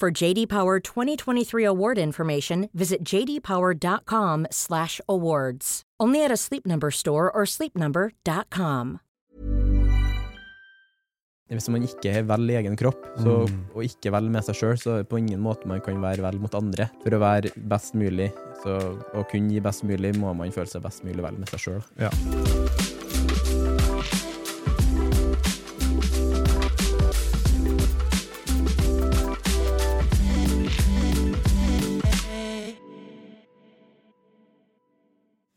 For JD Power 2023 award information, visit jdpower.com/awards. Only at a Sleep Number store or sleepnumber.com. Hvis man ikke er vel i egen kropp, så, og ikke vel med seg sjøl, så er det på ingen måte man kan være vel mot andre. For å være best mulig, så, og kunne gi best mulig, må man føle seg best mulig vel med seg sjøl. Ja.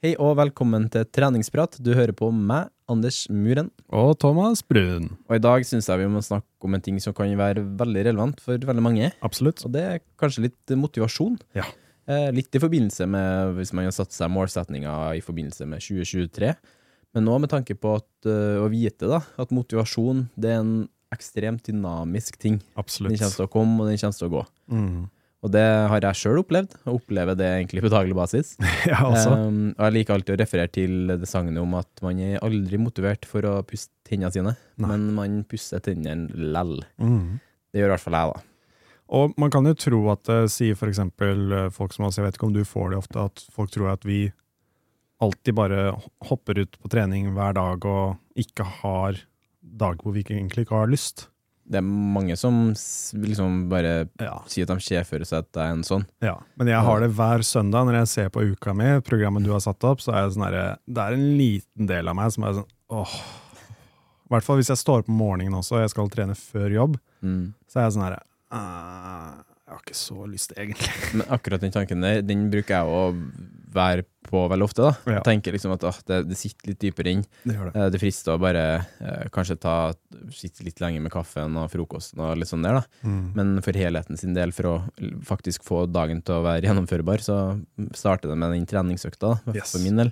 Hei og velkommen til treningsprat. Du hører på meg, Anders Muren. Og Thomas Brun. Og i dag syns jeg vi må snakke om en ting som kan være veldig relevant for veldig mange. Absolutt. Og det er kanskje litt motivasjon. Ja. Eh, litt i forbindelse med hvis man har satt seg målsetninger i forbindelse med 2023. Men nå med tanke på at, eh, å vite da, at motivasjon det er en ekstremt dynamisk ting. Absolutt. Den kommer til å komme, og den kommer til å gå. Mm. Og det har jeg sjøl opplevd, og opplever det egentlig på daglig basis. Ja, altså. Um, og jeg liker alltid å referere til det sagnet om at man er aldri motivert for å pusse tennene sine, Nei. men man pusser tennene lell. Mm. Det gjør i hvert fall jeg, da. Og man kan jo tro at det sier eksempel eh, folk som oss, jeg vet ikke om du får det ofte, at folk tror at vi alltid bare hopper ut på trening hver dag og ikke har dag hvor vi egentlig ikke har lyst. Det er mange som liksom bare Ja. sier at de ser for seg at det er en sånn. Ja, men jeg har det hver søndag når jeg ser på uka mi, programmet du har satt opp, så er sånn herre Det er en liten del av meg som er sånn åh. I hvert fall hvis jeg står opp om morgenen også og jeg skal trene før jobb, Mm. så er jeg sånn herre «Ah, Jeg har ikke så lyst, egentlig. Men akkurat den tanken der, den bruker jeg å være på veldig ofte. da. Ja. Jeg tenker liksom at ah, det, det sitter litt dypere inn. Det det. Eh, Det frister å bare eh, kanskje ta sitte litt lenger med kaffen og frokosten og litt sånn der, da. Mm. Men for helheten sin del, for å faktisk få dagen til å være gjennomførbar, så starter det med den treningsøkta, da, Yes. for min del.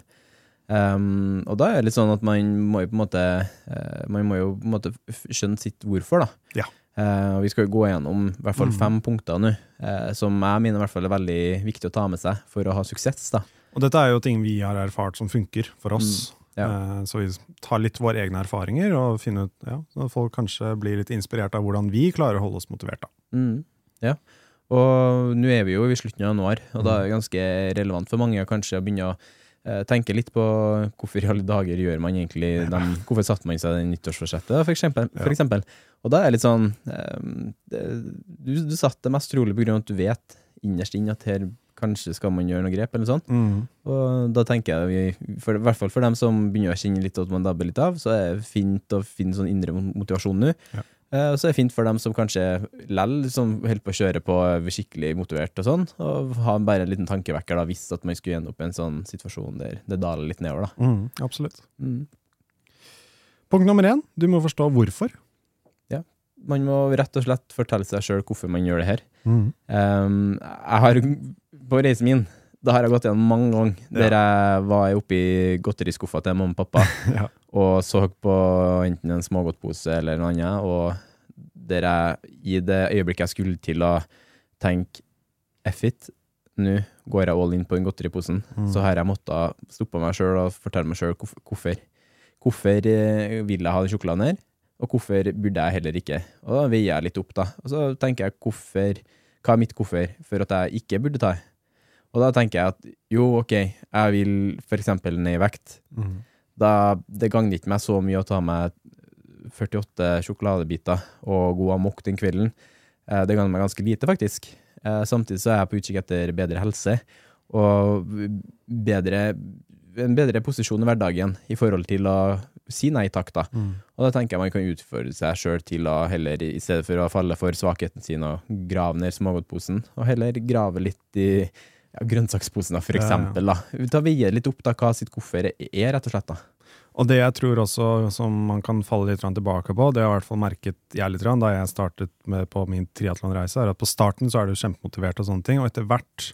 Um, og da er det litt sånn at man må jo på en måte uh, Man må jo på en måte skjønne sitt hvorfor, da. Ja. Uh, vi skal jo gå gjennom i hvert fall Mm. fem punkter nå, uh, som jeg mener i hvert fall er veldig viktig å ta med seg for å ha suksess. da. Og dette er jo ting vi har erfart som funker for oss. Mm, ja. Eh, Så vi tar litt våre egne erfaringer og finner ut, ja, så folk kanskje blir litt inspirert av hvordan vi klarer å holde oss motivert. Da. Mm, ja. Og nå er vi jo i slutten av januar, og da er det ganske relevant for mange å kanskje begynne å eh, tenke litt på hvorfor i alle dager gjør man egentlig dem, Hvorfor satte man seg den nyttårsforsettet, for eksempel, for eksempel. Og da er det litt sånn eh, du, du satte det mest trolig på grunn av at du vet innerst inne at her kanskje skal man gjøre noe grep, eller sånt. Mm. Og da tenker jeg, for, i hvert fall for dem som begynner å kjenne litt at man dabber litt av, så er det fint å finne sånn indre motivasjon nå. Ja. Eh, og så er det fint for dem som kanskje lell som holder på å kjøre på skikkelig motivert og sånn, og ha bare en liten tankevekker da, hvis at man skulle i en sånn situasjon der det daler litt nedover. da. Mm, absolutt. Mm. Punkt nummer én, du må forstå hvorfor. Man må rett og slett fortelle seg sjøl hvorfor man gjør det her. Mm. Um, jeg har På reisen min da har jeg gått gjennom mange ganger der jeg var oppi godteriskuffa til mamma og pappa Ja. og så på enten en smågodtpose eller noe annet, og der jeg i det øyeblikket jeg skulle til å tenke F it, nå går jeg all in på den godteriposen, Mm. så har jeg måttet stoppe meg sjøl og fortelle meg sjøl hvorfor. Hvorfor eh, vil jeg ha den sjokoladen her, og hvorfor burde jeg heller ikke? Og da veier jeg litt opp, da. Og så tenker jeg hvorfor, hva er mitt hvorfor for at jeg ikke burde ta det? Og da tenker jeg at jo, ok, jeg vil eksempel ned i vekt. Mm. Da, det gagner ikke meg så mye å ta meg 48 sjokoladebiter og god amok den kvelden. Eh, Det gagner meg ganske lite, faktisk. Eh, Samtidig så er jeg på utkikk etter bedre helse og bedre, en bedre posisjon i hverdagen i forhold til å si nei takk, da. Mm. Og da tenker jeg man kan utfordre seg sjøl til å heller, i stedet for å falle for svakheten sin og grave ned smågodtposen, og heller grave litt i ja, grønnsaksposen, da, for eksempel. Da. Ta veie litt opp da, hva sitt hvorfor er, rett og slett. da. Og det jeg tror også som man kan falle litt tilbake på, det har i hvert fall merket jeg litt da jeg startet med på min triatlonreise, er at på starten så er du kjempemotivert og sånne ting, og etter hvert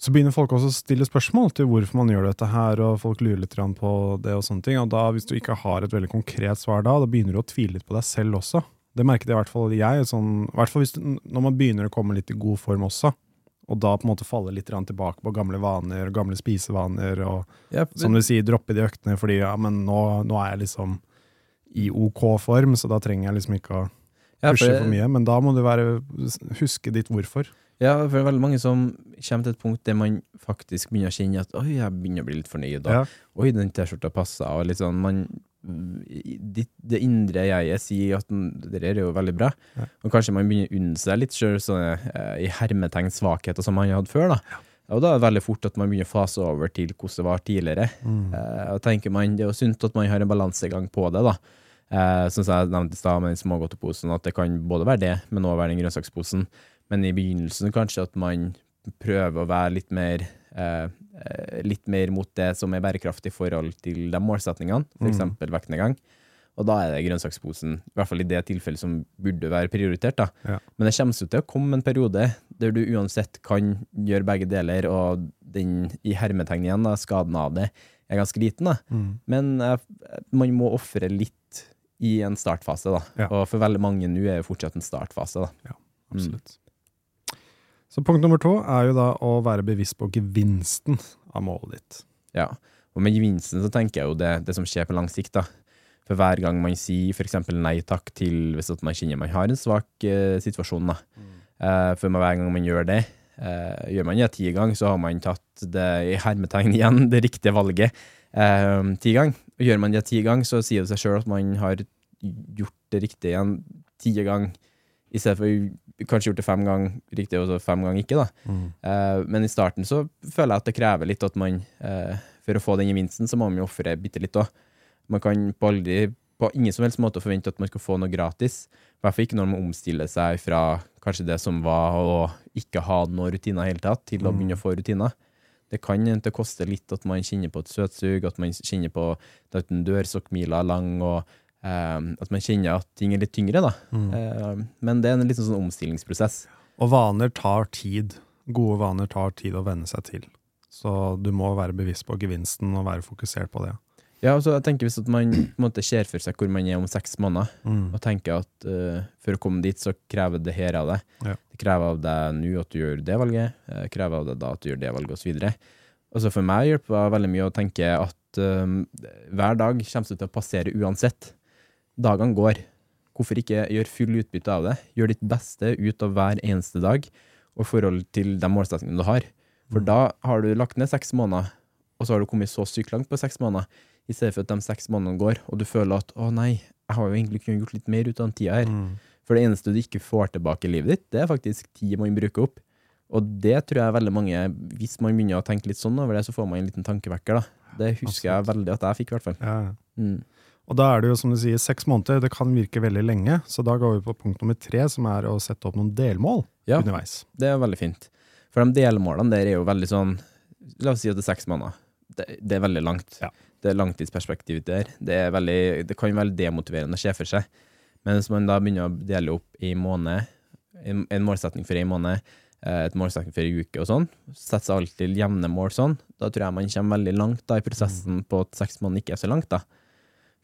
så begynner folk også å stille spørsmål til hvorfor man gjør dette her, og folk lurer litt på det og sånne ting. Og da, hvis du ikke har et veldig konkret svar da, da begynner du å tvile litt på deg selv også. Det merket i hvert fall jeg, sånn, i hvert fall hvis, når man begynner å komme litt i god form også, og da på en måte falle litt tilbake på gamle vaner, og gamle spisevaner, og Ja, som du sier, droppe de øktene fordi ja, men nå, nå er jeg liksom i OK form, så da trenger jeg liksom ikke å ja, pushe for- for mye. Men da må du være, huske ditt hvorfor. Ja, for det er veldig mange som kommer til et punkt der man faktisk begynner å kjenne at oi, jeg begynner å bli litt fornøyd, og Ja. oi, den T-skjorta passer, og litt sånn man, det, det indre jeget sier at det er jo veldig bra, Ja. og kanskje man begynner å unne seg litt sånne eh, i hermetegn svakheter som man hadde før, da. Og da er det veldig fort at man begynner å fase over til hvordan det var tidligere. Mm. Eh, og tenker man, Det er jo sunt at man har en balansegang på det, da. Eh, som jeg nevnte i stad med den smågodteposen, at det kan både være det, men også være den grønnsaksposen. Men i begynnelsen kanskje at man prøver å være litt mer litt mer mot det som er bærekraftig i forhold til de målsetningene, f.eks. Mm. vektnedgang. Og da er det grønnsaksposen, i hvert fall i det tilfellet, som burde være prioritert. Ja. Men det kommer til å komme en periode der du uansett kan gjøre begge deler, og den i hermetegn igjen, da, skaden av det, er ganske liten. Mm. Men eh, man må ofre litt i en startfase, da. Ja. Og for veldig mange nå er jo fortsatt en startfase, da. Absolutt. Så punkt nummer to er jo da å være bevisst på gevinsten av målet ditt. Ja. Og med gevinsten så tenker jeg jo det, det som skjer på lang sikt, da. For hver gang man sier f.eks. nei takk til hvis man kjenner man har en svak eh, situasjon, da. Eh, for hver gang man gjør det, eh, gjør man det ti ganger, så har man tatt det i hermetegn igjen, det riktige valget eh, ti ganger. Og gjør man det ti ganger, så sier det seg sjøl at man har gjort det riktige igjen ti ganger, i stedet for kanskje gjort det fem ganger riktig og så fem ganger ikke, da. Eh, men i starten så føler jeg at det krever litt at man eh, For å få den gevinsten, så må man jo ofre bitte litt òg. Man kan på aldri på ingen som helst måte forvente at man skal få noe gratis. I hvert fall ikke når man omstiller seg fra kanskje det som var å ikke ha noen rutiner i hele tatt, til å begynne å få rutiner. Det kan det koster litt at man kjenner på et søtsug, at man kjenner på at en dørsokkmila er lang, og eh, at man kjenner at ting er litt tyngre. da. Eh, men det er en litt sånn omstillingsprosess. Og vaner tar tid. Gode vaner tar tid å venne seg til. Så du må være bevisst på gevinsten og være fokusert på det. Ja, altså jeg tenker Hvis at man måte ser for seg hvor man er om seks måneder, Mm. og tenker at uh, for å komme dit, så krever det her av deg. Ja. Det krever av deg nå at du gjør det valget, uh, krever av deg da at du gjør det valget, osv. Altså for meg hjelper det veldig mye å tenke at uh, hver dag kommer du til å passere uansett. Dagene går. Hvorfor ikke gjøre full utbytte av det? Gjør ditt beste ut av hver eneste dag, og i forhold til de målsettingene du har. For da har du lagt ned seks måneder, og så har du kommet så sykt langt på seks måneder, i stedet for at de seks månedene går, og du føler at å nei, jeg har jo egentlig kunnet gjort litt mer ut av den tida her. Mm. For det eneste du ikke får tilbake i livet ditt, det er faktisk tid man bruker opp. Og det tror jeg veldig mange, hvis man begynner å tenke litt sånn over det, så får man en liten tankevekker, da. Det husker jeg veldig at jeg fikk, i hvert fall. Ja. Mm. Og da er det jo, som du sier, seks måneder. Det kan virke veldig lenge. Så da går vi på punkt nummer tre, som er å sette opp noen delmål Ja. underveis. Det er veldig fint. For de delmålene der er jo veldig sånn La oss si at det er seks måneder. Det, det er veldig langt. Ja. Det er langtidsperspektiv der. Det, er veldig, det kan være demotiverende å se for seg. Men hvis man da begynner å dele opp i måned, en, en målsetning for en måned, eh, et målsetning for en uke og sånn, setter seg alltid jevne mål sånn, da tror jeg man kommer veldig langt da i prosessen på at seks måneder ikke er så langt. da.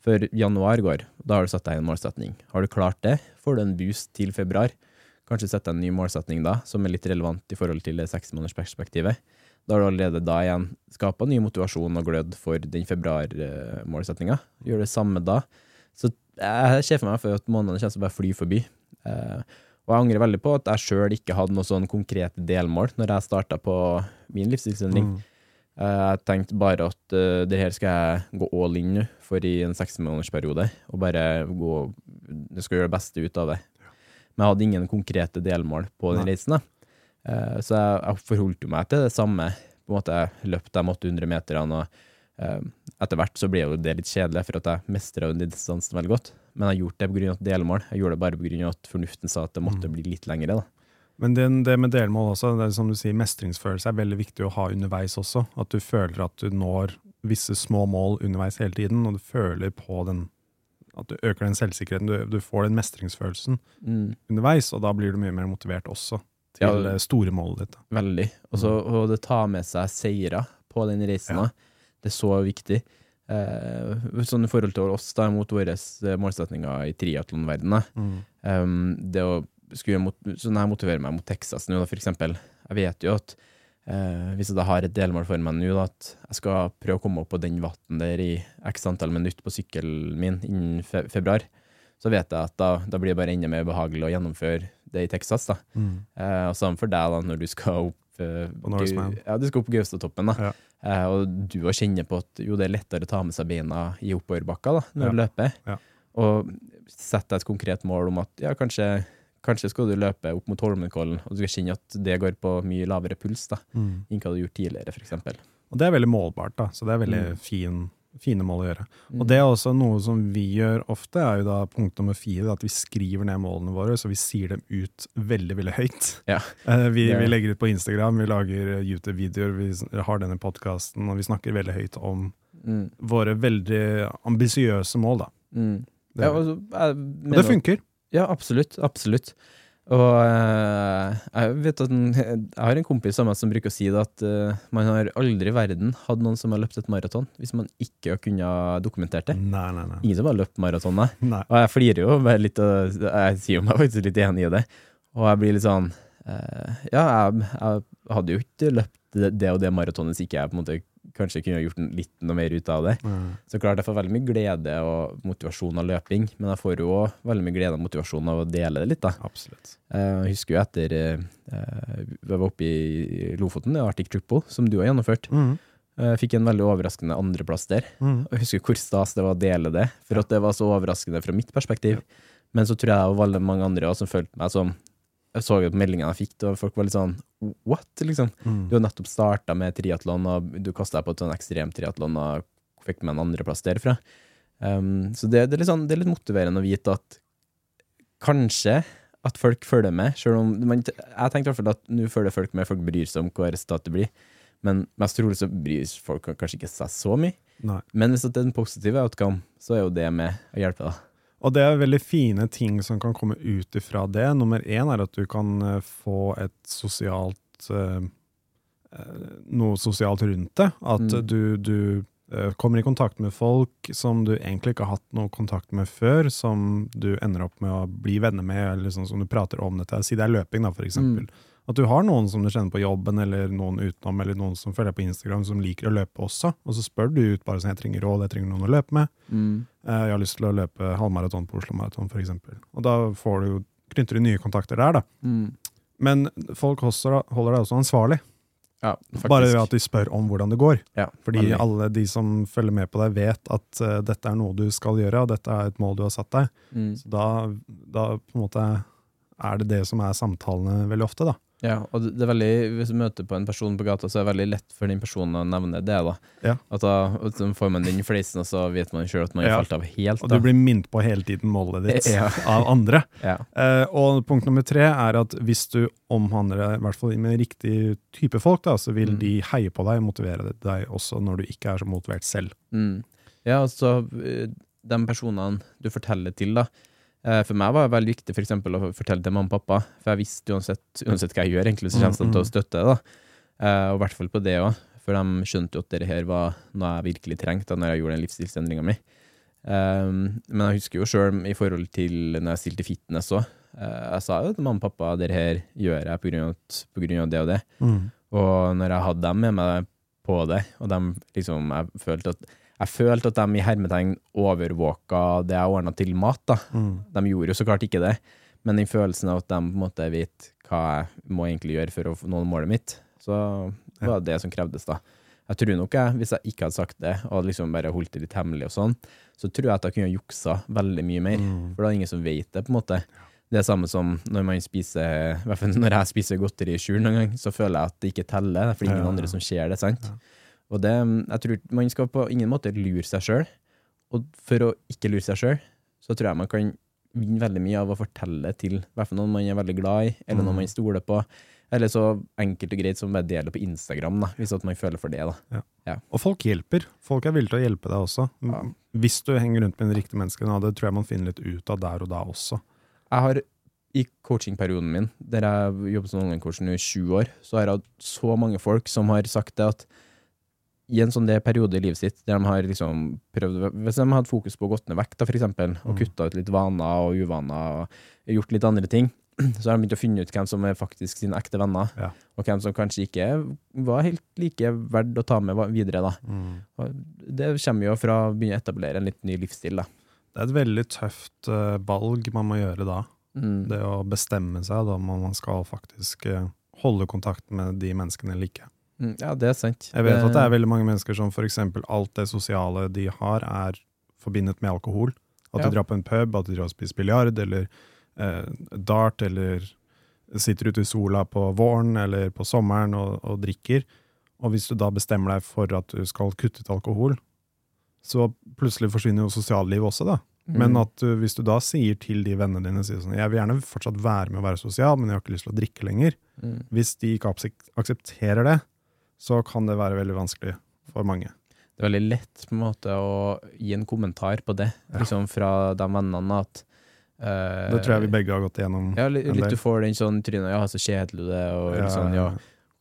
Før januar går. Da har du satt deg en målsetning. Har du klart det, får du en boost til februar. Kanskje sette en ny målsetning da, som er litt relevant i forhold til det seksmånedersperspektivet. Da har du allerede da igjen skapa ny motivasjon og glød for den februarmålsettinga. Gjør det samme da. Så jeg ser for meg for at månedene kommer til å bare fly forbi. Eh, og jeg angrer veldig på at jeg sjøl ikke hadde noe sånn konkrete delmål når jeg starta på min livsstilsendring. Mm. Eh, Jeg tenkte bare at uh, det her skal jeg gå all in nå, for i en seksmånedersperiode, og bare gå Du skal gjøre det beste ut av det. Men jeg hadde ingen konkrete delmål på den reisen, da. Uh, så jeg, jeg forholdt meg til det samme. På en måte, Jeg løp de 800 meterne, og uh, etter hvert så ble jo det litt kjedelig, for at jeg mestra den distansen veldig godt. Men jeg gjorde det på det pga. delmål. Jeg gjorde det bare pga. at fornuften sa at det måtte bli litt lengre. da. Men den, det med delmål også, det er som du sier, mestringsfølelse er veldig viktig å ha underveis også. At du føler at du når visse små mål underveis hele tiden, og du føler på den At du øker den selvsikkerheten. Du, du får den mestringsfølelsen Mm. underveis, og da blir du mye mer motivert også til Ja, eh, store målet ditt. da. Veldig. Og så og det tar med seg seire på den reisen. Ja. Det er så viktig. Eh, sånn i forhold til oss, da, mot våre målsetninger i triatlonverdenen. Mm. Um, det å skulle mot, så når jeg motiverer meg mot Texas nå, da, for eksempel. Jeg vet jo at eh, hvis jeg da har et delmål for meg nå, da, at jeg skal prøve å komme opp på den vatten der i x antall minutter på sykkelen min innen fe februar, så vet jeg at da, da blir det bare enda mer behagelig å gjennomføre det i Texas. da. Mm. Eh, og samme for deg da, når du skal opp eh, Ja, du skal opp Gaustatoppen, da. Ja. Eh, og du òg kjenner på at jo, det er lettere å ta med seg beina i oppoverbakka da, når Ja. du løper. Ja. Og sette deg et konkret mål om at ja, kanskje, kanskje skal du løpe opp mot Holmenkollen, og du skal kjenne at det går på mye lavere puls da, Mm. enn hva du har gjort tidligere, eksempel. Og det er veldig målbart, da, så det er veldig Mm. fin, fine mål å gjøre. Mm. Og det er også noe som vi gjør ofte, er jo da punkt nummer fire, at vi skriver ned målene våre, så vi sier dem ut veldig, veldig høyt. Ja. Eh, Vi, vi legger ut på Instagram, vi lager YouTube-videoer, vi har denne podkasten, og vi snakker veldig høyt om Mm. våre veldig ambisiøse mål, da. Mm. Det, Ja, altså, jeg og det funker. Ja, absolutt. Absolutt. Og eh, jeg vet at jeg har en kompis av meg som bruker å si det at eh, man har aldri i verden hatt noen som har løpt et maraton hvis man ikke har kunnet dokumentert det. Nei, nei, nei. Ingen som har løpt maraton, nei. Og jeg flirer jo bare litt, og jeg sier jo meg faktisk litt enig i det. Og jeg blir litt sånn eh, Ja, jeg, jeg hadde jo ikke løpt det og det maratonet hvis ikke jeg på en måte kanskje kunne gjort litt noe mer ut av det. Mm. Så klart, jeg får veldig mye glede og motivasjon av løping, men jeg får jo òg veldig mye glede og motivasjon av å dele det litt, da. Absolutt. Eh, Jeg husker jo etter eh, eh, Vi var oppe i Lofoten, Arctic Triple, som du har gjennomført. Mm. Jeg fikk en veldig overraskende andreplass der. Mm. Jeg husker hvor stas det var å dele det, for at det var så overraskende fra mitt perspektiv. Men så tror jeg det var veldig mange andre også som følte meg som Jeg så jo meldingene jeg fikk, og folk var litt sånn What? liksom. Mm. Du har nettopp starta med triatlon, og du kasta deg på et sånn ekstremt triatlon og fikk med en andreplass derfra. Um, så det, det, er sånn, det er litt motiverende å vite at kanskje at folk følger med, selv om man, Jeg tenkte i hvert fall at nå følger folk med, folk bryr seg om hva resultatet blir. Men mest trolig så bryr folk kanskje ikke seg så mye. Nei. Men hvis det er den positive outcome, så er jo det med å hjelpe, da. Og det er veldig fine ting som kan komme ut ifra det. Nummer én er at du kan eh, få et sosialt eh, eh, Noe sosialt rundt det. At Mm. du, du kommer i kontakt med folk som du egentlig ikke har hatt noe kontakt med før, som du ender opp med å bli venner med, eller sånn som du prater om dette. Si det er løping, da, for eksempel. At du har noen som du kjenner på jobben, eller noen utenom, eller noen som følger deg på Instagram, som liker å løpe også. Og så spør du ut bare sånn, jeg trenger råd, jeg trenger noen å løpe med. Eh, Jeg har lyst til å løpe halvmaraton på Oslo Maraton, f.eks. Og da får du knytter du nye kontakter der, da. Men folk også, holder deg også ansvarlig. Ja. Bare ved at de spør om hvordan det går. ja, Fordi alle de som følger med på deg, vet at uh, dette er noe du skal gjøre, og dette er et mål du har satt deg. Mm. Så da, da på en måte er det det som er samtalene veldig ofte, da. Ja, og det er veldig, hvis du møter på en person på gata, så er det veldig lett for den personen å nevne det. da. Ja. At da og så får man den fleisen, og så vet man sjøl at man har Ja. falt av helt. Og du blir minnet på hele tiden målet ditt Ja. av andre. ja. Eh, og punkt nummer tre er at hvis du omhandler deg i hvert fall med riktig type folk, da, så vil Mm. de heie på deg, motivere deg også når du ikke er så motivert selv. Mm. ja, altså eh, de personene du forteller til, da. Eh, For meg var det veldig viktig for eksempel, å fortelle til mamma og pappa, for jeg visste uansett, uansett hva jeg gjør, egentlig, så kommer de til å støtte det. Eh, Og i hvert fall på det òg, for de skjønte jo at dette her var noe jeg virkelig trengte da når jeg gjorde den livsstilsendringa mi. Um, men jeg husker jo sjøl i forhold til når jeg stilte fitness òg. jeg sa jo til mamma og pappa det her gjør jeg på grunn, av, på grunn av det og det. Mm. Og når jeg hadde dem med meg på det, og de liksom Jeg følte at, jeg følte at de i hermetegn overvåka det jeg ordna til mat. da. Mm. De gjorde jo så klart ikke det, men den følelsen av at de på en måte vet hva jeg må egentlig gjøre for å nå målet mitt, så var det det som krevdes, da. Jeg tror nok jeg, hvis jeg ikke hadde sagt det, og liksom bare holdt det litt hemmelig og sånn, så tror jeg at jeg kunne juksa veldig mye mer. For da er det ingen som vet det, på en måte. Det er samme som når man spiser når jeg spiser godteri i skjul noen gang, så føler jeg at det ikke teller, for det er ingen Ja, ja. andre som ser det, sant? Og det, jeg tror man skal på ingen måte lure seg sjøl. Og for å ikke lure seg sjøl, så tror jeg man kan vinne veldig mye av å fortelle til hvert fall noen man er veldig glad i, eller noen man stoler på. Eller så enkelt og greit som bare dele på Instagram, da, hvis man føler for det. da. Og folk hjelper. Folk er villige til å hjelpe deg også. Ja. Hvis du henger rundt med de riktige menneskene. Det tror jeg man finner litt ut av der og da også. Jeg har i coachingperioden min, der jeg jobbet som online-coach i 20 år, så har jeg hatt så mange folk som har sagt det at i en sånn periode i livet sitt, der de har liksom prøvd Hvis de har hatt fokus på å gått ned vekt, da, for eksempel, og kutta ut litt vaner og uvaner, og gjort litt andre ting, så har de begynt å finne ut hvem som er faktisk sine ekte venner, Ja. og hvem som kanskje ikke var helt like verdt å ta med videre. da. Og Det kommer jo fra å begynne å etablere en litt ny livsstil. da. Det er et veldig tøft uh, valg man må gjøre da. Mm. Det å bestemme seg da om man skal faktisk uh, holde kontakt med de menneskene eller ikke. Mm, Ja, det er sant. Jeg vet at det er veldig mange mennesker som eksempel alt det sosiale de har, er forbindet med alkohol. At Ja. de drar på en pub, at de drar og spiser biljard, eller eh, dart, eller sitter ute i sola på våren eller på sommeren og, og drikker. Og hvis du da bestemmer deg for at du skal kutte ut alkohol, så plutselig forsvinner jo sosiallivet også, da. Mm. Men at du, hvis du da sier til de vennene dine sier sånn, jeg vil gjerne fortsatt være med å være sosial, men jeg har ikke lyst til å drikke lenger. Mm. Hvis de ikke aksepterer det, så kan det være veldig vanskelig for mange. det er veldig lett på en måte å gi en kommentar på det, liksom fra de vennene at uh, Det tror jeg vi begge har gått igjennom. Ja, litt, litt du får den sånn trynet Ja, så kjedelig du er, og ja, sånn, ja.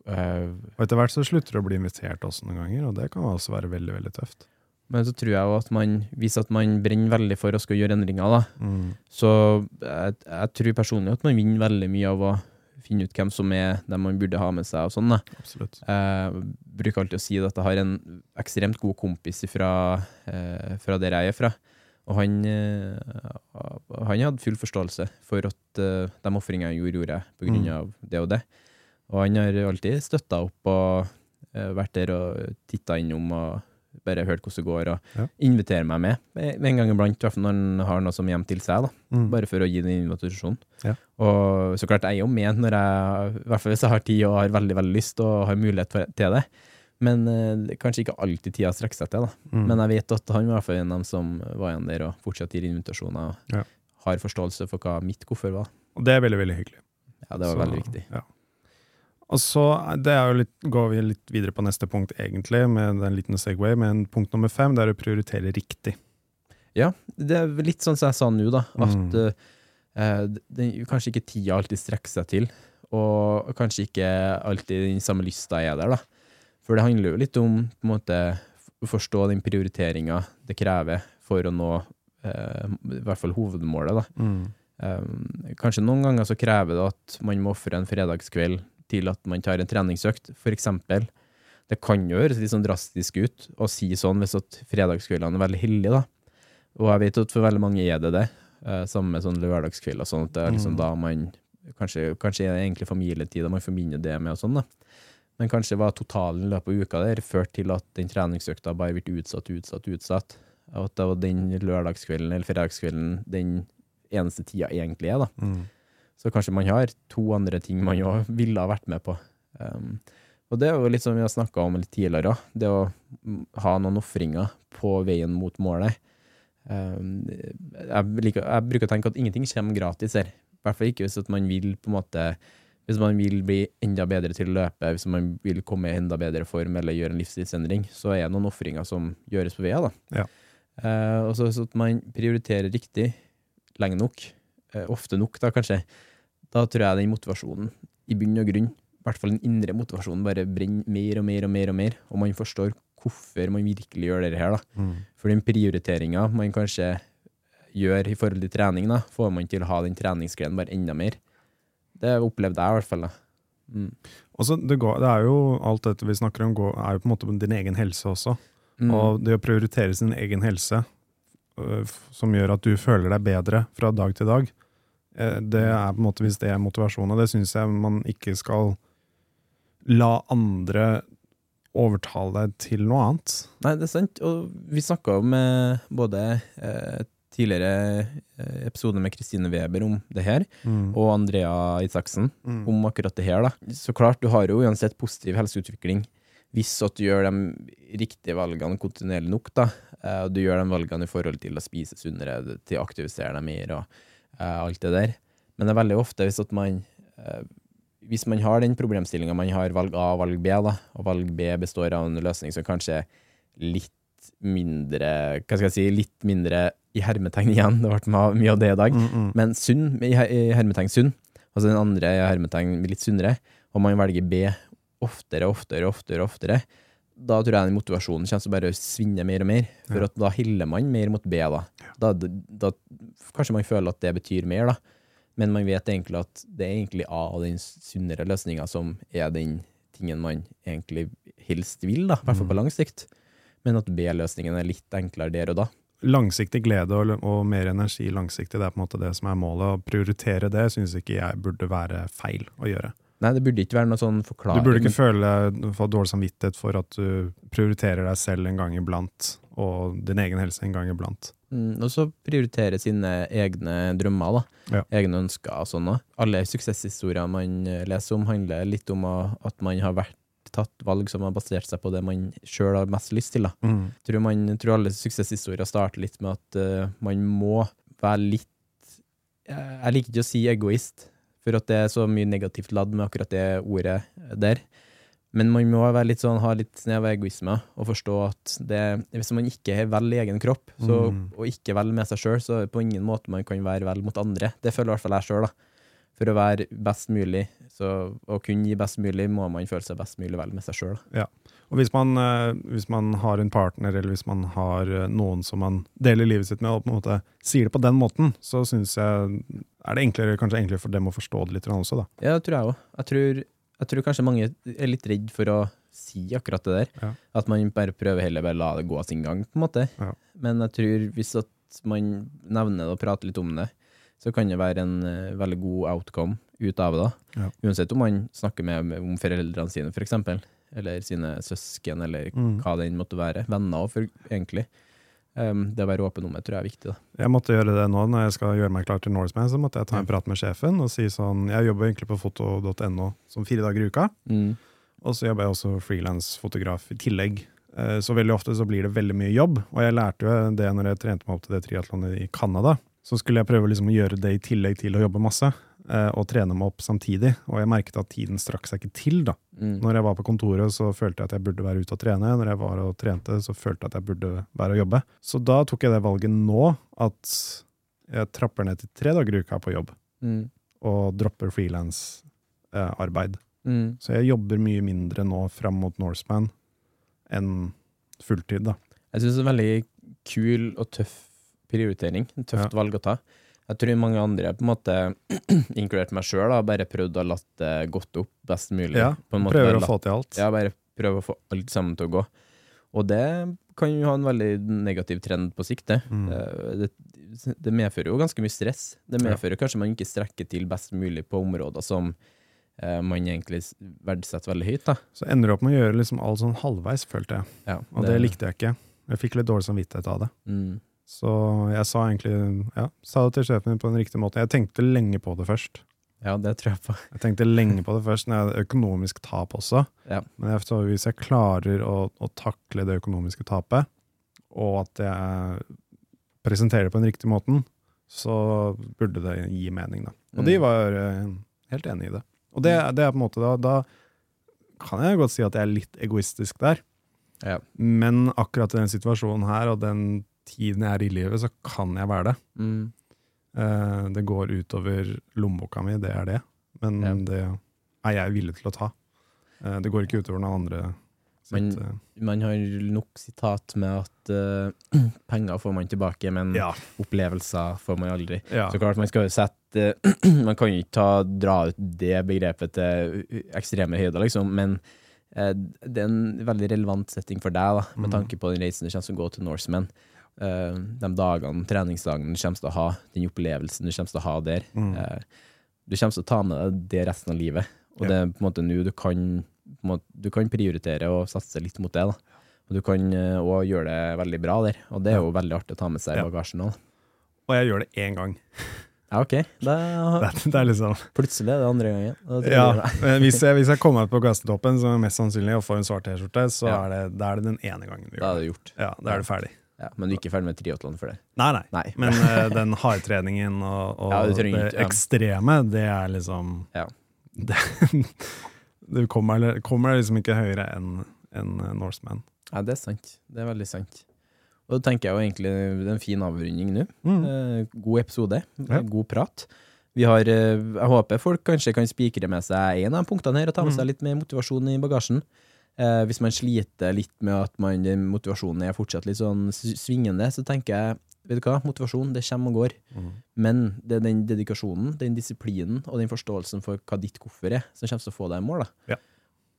Uh, Og etter hvert så slutter du å bli invitert også noen ganger, og det kan også være veldig, veldig tøft. men så tror jeg jo at man, hvis at man brenner veldig for å skal gjøre endringer, da, Mm. så jeg, jeg tror personlig at man vinner veldig mye av å finne ut hvem som er dem man burde ha med seg, og sånn. Jeg bruker alltid å si at jeg har en ekstremt god kompis fra, eh, fra der jeg er fra. Og han, eh, han hadde full forståelse for at eh, de ofringene jeg gjorde, gjorde jeg grunn av det og det. Og han har alltid støtta opp og eh, vært der og titta innom og bare hørt hvordan det går, og Ja. inviterer meg med en gang iblant, i hvert fall når han har noe som hjem til seg. da Mm. bare for å gi den invitasjonen. Ja. Og så klart, jeg er jo med når jeg, i hvert fall hvis jeg har tid og har veldig veldig lyst og har mulighet for, til det. Men eh, kanskje ikke alltid tida strekker seg til. da. Mm. Men jeg vet at han var i hvert fall en av dem som var igjen der og fortsatt gir invitasjoner og Ja. har forståelse for hva mitt hvorfor var. Og det er veldig, veldig hyggelig. Ja, det var Så, veldig viktig. Ja. Og så det er jo litt, går vi litt videre på neste punkt, egentlig, med en liten Segway. Men punkt nummer fem det er å prioritere riktig. Ja, det er litt sånn som jeg sa nå, da. At Mm. eh, det, kanskje ikke tida alltid strekker seg til, og kanskje ikke alltid den samme lysta er der, da. For det handler jo litt om på en måte å forstå den prioriteringa det krever for å nå eh, i hvert fall hovedmålet, da. Mm. Eh, kanskje noen ganger så krever det at man må ofre en fredagskveld til at man tar en treningsøkt, for eksempel. Det kan jo høres litt sånn drastisk ut å si sånn hvis at fredagskveldene er veldig hellige, da. Og jeg vet at for veldig mange er det det. sammen Samme med sånn lørdagskveld og sånn, at det er liksom Mm. da man Kanskje, kanskje er det egentlig familietid, man forbinder det med og sånn, da. Men kanskje var totalen i løpet av uka der ført til at den treningsøkta bare ble utsatt, utsatt, utsatt. Og at det var den lørdagskvelden eller fredagskvelden den eneste tida egentlig er, da. Mm. Så kanskje man har to andre ting man jo ville ha vært med på. Um, og det er jo litt som vi har snakka om litt tidligere det å ha noen ofringer på veien mot målet. Um, jeg, liker, jeg bruker å tenke at ingenting kommer gratis her. I hvert fall ikke hvis at man vil på en måte hvis man vil bli enda bedre til å løpe, hvis man vil komme i enda bedre form eller gjøre en livsstilsendring, så er det noen ofringer som gjøres på veien. Ja. Uh, og så hvis at man prioriterer riktig lenge nok, ofte nok da kanskje, da tror jeg den motivasjonen i bunn og grunn, i hvert fall den indre motivasjonen, bare brenner mer og mer og mer og mer, og man forstår hvorfor man virkelig gjør det her. da. Mm. For den prioriteringa man kanskje gjør i forhold til trening, da, får man til å ha den treningsgleden bare enda mer. Det opplevde jeg i hvert fall. da. Mm. Også, det, går, det er jo alt dette vi snakker om, går, er jo på en måte din egen helse også. Mm. Og det å prioritere sin egen helse, øh, som gjør at du føler deg bedre fra dag til dag, eh, det er på en måte hvis det er motivasjonen, og det syns jeg man ikke skal la andre overtale deg til noe annet. Nei, det er sant. Og vi snakka med både eh, tidligere episode med Kristine Weber om det her, og Andrea Isaksen Mm. om akkurat det her. da. Så klart, du har jo uansett positiv helseutvikling hvis at du gjør de riktige valgene kontinuerlig nok. da. Eh, du gjør de valgene i forhold til å spise sunnere, til å aktivisere deg mer og eh, alt det der. Men det er veldig ofte hvis at man eh, hvis man har den problemstillinga, man har valg A og valg B, da, og valg B består av en løsning som kanskje er litt mindre Hva skal jeg si, litt mindre i hermetegn igjen, det ble mye av det i dag, Mm, mm. men sunn, i hermetegn sunn, altså den andre i hermetegn litt sunnere, og man velger B oftere, oftere, oftere, oftere, da tror jeg den motivasjonen kommer til å bare svinne mer og mer, for Ja. at da hiller man mer mot B, da. Da, da. Kanskje man føler at det betyr mer, da. Men man vet egentlig at det er egentlig A og den sunnere løsninga som er den tingen man egentlig helst vil, da, i hvert fall på lang sikt. Men at B-løsningen er litt enklere der og da. Langsiktig glede og, og mer energi langsiktig, det er på en måte det som er målet. Å prioritere det syns ikke jeg burde være feil å gjøre. Nei, det burde ikke være noe sånn Du burde ikke føle få dårlig samvittighet for at du prioriterer deg selv en gang iblant, og din egen helse en gang iblant. Mm, og så prioritere sine egne drømmer, da. Ja. Egne ønsker og sånn. Alle suksesshistorier man leser om, handler litt om at man har vært tatt valg som har basert seg på det man sjøl har mest lyst til. da. Tror, man, tror alle suksesshistorier starter litt med at uh, man må være litt eh, Jeg liker ikke å si egoist, for at det er så mye negativt ladd med akkurat det ordet der. Men man må være litt sånn, ha litt snev av egoisme og forstå at det, hvis man ikke er vel i egen kropp, så, Mm. og ikke vel med seg sjøl, så er det på ingen måte man kan være vel mot andre. Det føler i hvert fall jeg sjøl. For å være best mulig, så å kunne gi best mulig, må man føle seg best mulig vel med seg sjøl. Og hvis man, eh, hvis man har en partner, eller hvis man har eh, noen som man deler livet sitt med, og på en måte sier det på den måten, så syns jeg er det enklere, kanskje enklere for dem å forstå det litt også, da. Ja, det tror jeg òg. Jeg tror, jeg tror kanskje mange er litt redd for å si akkurat det der. Ja. At man bare prøver heller bare la det gå sin gang, på en måte. Ja. Men jeg tror hvis at man nevner det og prater litt om det, så kan det være en uh, veldig god outcome ut av det. Ja. Uansett om man snakker med, med, om foreldrene sine, for eksempel. Eller sine søsken, eller Mm. hva det enn måtte være. Venner òg, egentlig. Um, det å være åpen om det tror jeg er viktig. da. Jeg måtte gjøre det nå når jeg skal gjøre meg klar til Norseman, så måtte jeg ta en prat med sjefen og si sånn Jeg jobber egentlig på foto.no som fire dager i uka, Mm. og så jobber jeg også frilansfotograf i tillegg. Eh, Så veldig ofte så blir det veldig mye jobb, og jeg lærte jo det når jeg trente meg opp til det triatlonet i Canada. Så skulle jeg prøve liksom å gjøre det i tillegg til å jobbe masse, og trene meg opp samtidig. Og jeg merket at tiden strakk seg ikke til, da. Mm. Når jeg var på kontoret, så følte jeg at jeg burde være ute og trene. Når jeg var og trente, så følte jeg at jeg burde være og jobbe. Så da tok jeg det valget nå, at jeg trapper ned til tre dager i uka på jobb, Mm. og dropper frilansarbeid. Mm. Så jeg jobber mye mindre nå fram mot Norseman enn fulltid, da. Jeg syns det er en veldig kul og tøff prioritering. En tøft Ja. valg å ta. Jeg tror mange andre, på en måte, inkludert meg sjøl, har bare prøvd å latt det gått opp best mulig. Ja, på en måte Prøver å latt- få til alt. Ja, bare prøver å få alt sammen til å gå. Og det kan jo ha en veldig negativ trend på sikt, det. Mm. Eh, det. Det medfører jo ganske mye stress. Det Ja. medfører kanskje man ikke strekker til best mulig på områder som eh, man egentlig verdsetter veldig høyt. da. Så ender du opp med å gjøre liksom alt sånn halvveis, følte jeg. Ja, Og det, likte jeg ikke. Jeg fikk litt dårlig samvittighet av det. Mm. Så jeg sa egentlig ja, sa det til sjefen min på den riktige måten. Jeg tenkte lenge på det først. Ja, det tror jeg på. Jeg tenkte lenge på det først, når jeg hadde økonomisk tap også. Ja. Men jeg hvis jeg klarer å, å takle det økonomiske tapet, og at jeg presenterer det på den riktige måten, så burde det gi mening, da. Og de Mm. var eh, helt enig i det. Og det, det er på en måte da, da kan jeg godt si at jeg er litt egoistisk der. Ja. Men akkurat i den situasjonen her, og den tiden jeg er i livet, så kan jeg være det. Mm. Eh, det går utover lommeboka mi, det er det. Men Ja. det er jeg villig til å ta. Eh, det går ikke utover noen andre, Man, Sitt, eh, man har nok sitat med at penger får man tilbake, men ja. opplevelser får man aldri. ja. Så klart, man skal jo sette Man kan jo ikke ta, dra ut det begrepet til ekstreme høyder, liksom, men det er en veldig relevant setting for deg, da, med Mhm. tanke på den reisen du kommer til å gå til Norseman. Eh, de dagene, treningsdagene du kommer til å ha, den opplevelsen du kommer til å ha der. Mm. Uh, du kommer til å ta med deg det resten av livet, og Ja. det er på en måte nå du kan på måte, Du kan prioritere og satse litt mot det, da. Og du kan òg gjøre det veldig bra der, og det er jo veldig artig å ta med seg i Ja. bagasjen òg. Og jeg gjør det én gang. Ja, OK. Det, Det, det er liksom plutselig er det andre gangen. Ja, jeg- hvis jeg, hvis jeg kommer meg på Gassetoppen, som er mest sannsynlig, og får en svart T-skjorte, så Ja. er det, er det den ene gangen vi Da er det. det gjort. Ja, da er det ferdig. Ja, men du er ikke ferdig med triatlon for det? Nei, nei. Nei. Men uh, den hardtreningen og, og Ja, det, det ja. ekstreme, det er liksom Ja. det, Du kommer, kommer liksom ikke høyere enn en Norseman. Ja, det er sant. Det er veldig sant. Og da tenker jeg jo egentlig det er en fin avrunding nå. Mm. Eh, god episode. God prat. Vi har, eh, jeg håper folk kanskje kan spikre med seg en av punktene her og ta med Mm. seg litt mer motivasjon i bagasjen. Eh, hvis man sliter litt med at man, motivasjonen er fortsatt litt sånn svingende, så tenker jeg vet du hva, motivasjon det kommer og går. Mm. Men det er den dedikasjonen, den disiplinen og den forståelsen for hva ditt hvorfor er, som kommer til å få deg i mål. Ja.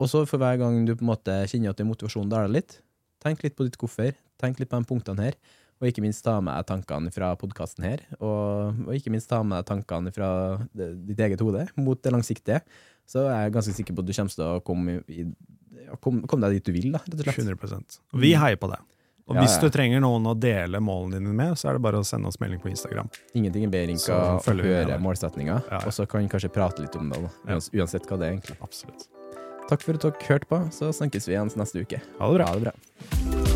Og så for hver gang du på en måte kjenner at den motivasjonen daler litt, tenk litt på ditt hvorfor, tenk litt på de punktene her, og ikke minst ta med deg tankene fra podkasten her, og, og ikke minst ta med deg tankene fra ditt eget hode mot det langsiktige. Så jeg er ganske sikker på at du kommer til å komme, i, ja, komme, kom, deg dit du vil, da, rett og slett. 100 Og vi heier på det. Og Ja, hvis du trenger noen å dele målene dine med, så er det bare å sende oss melding på Instagram. Ingenting er bedre enn å høre målsettinga, og så kan vi kanskje prate litt om det, da, uansett hva det er, egentlig. Absolutt. Takk for at dere hørte på, så snakkes vi igjen neste uke. Ha det bra. Ha det bra.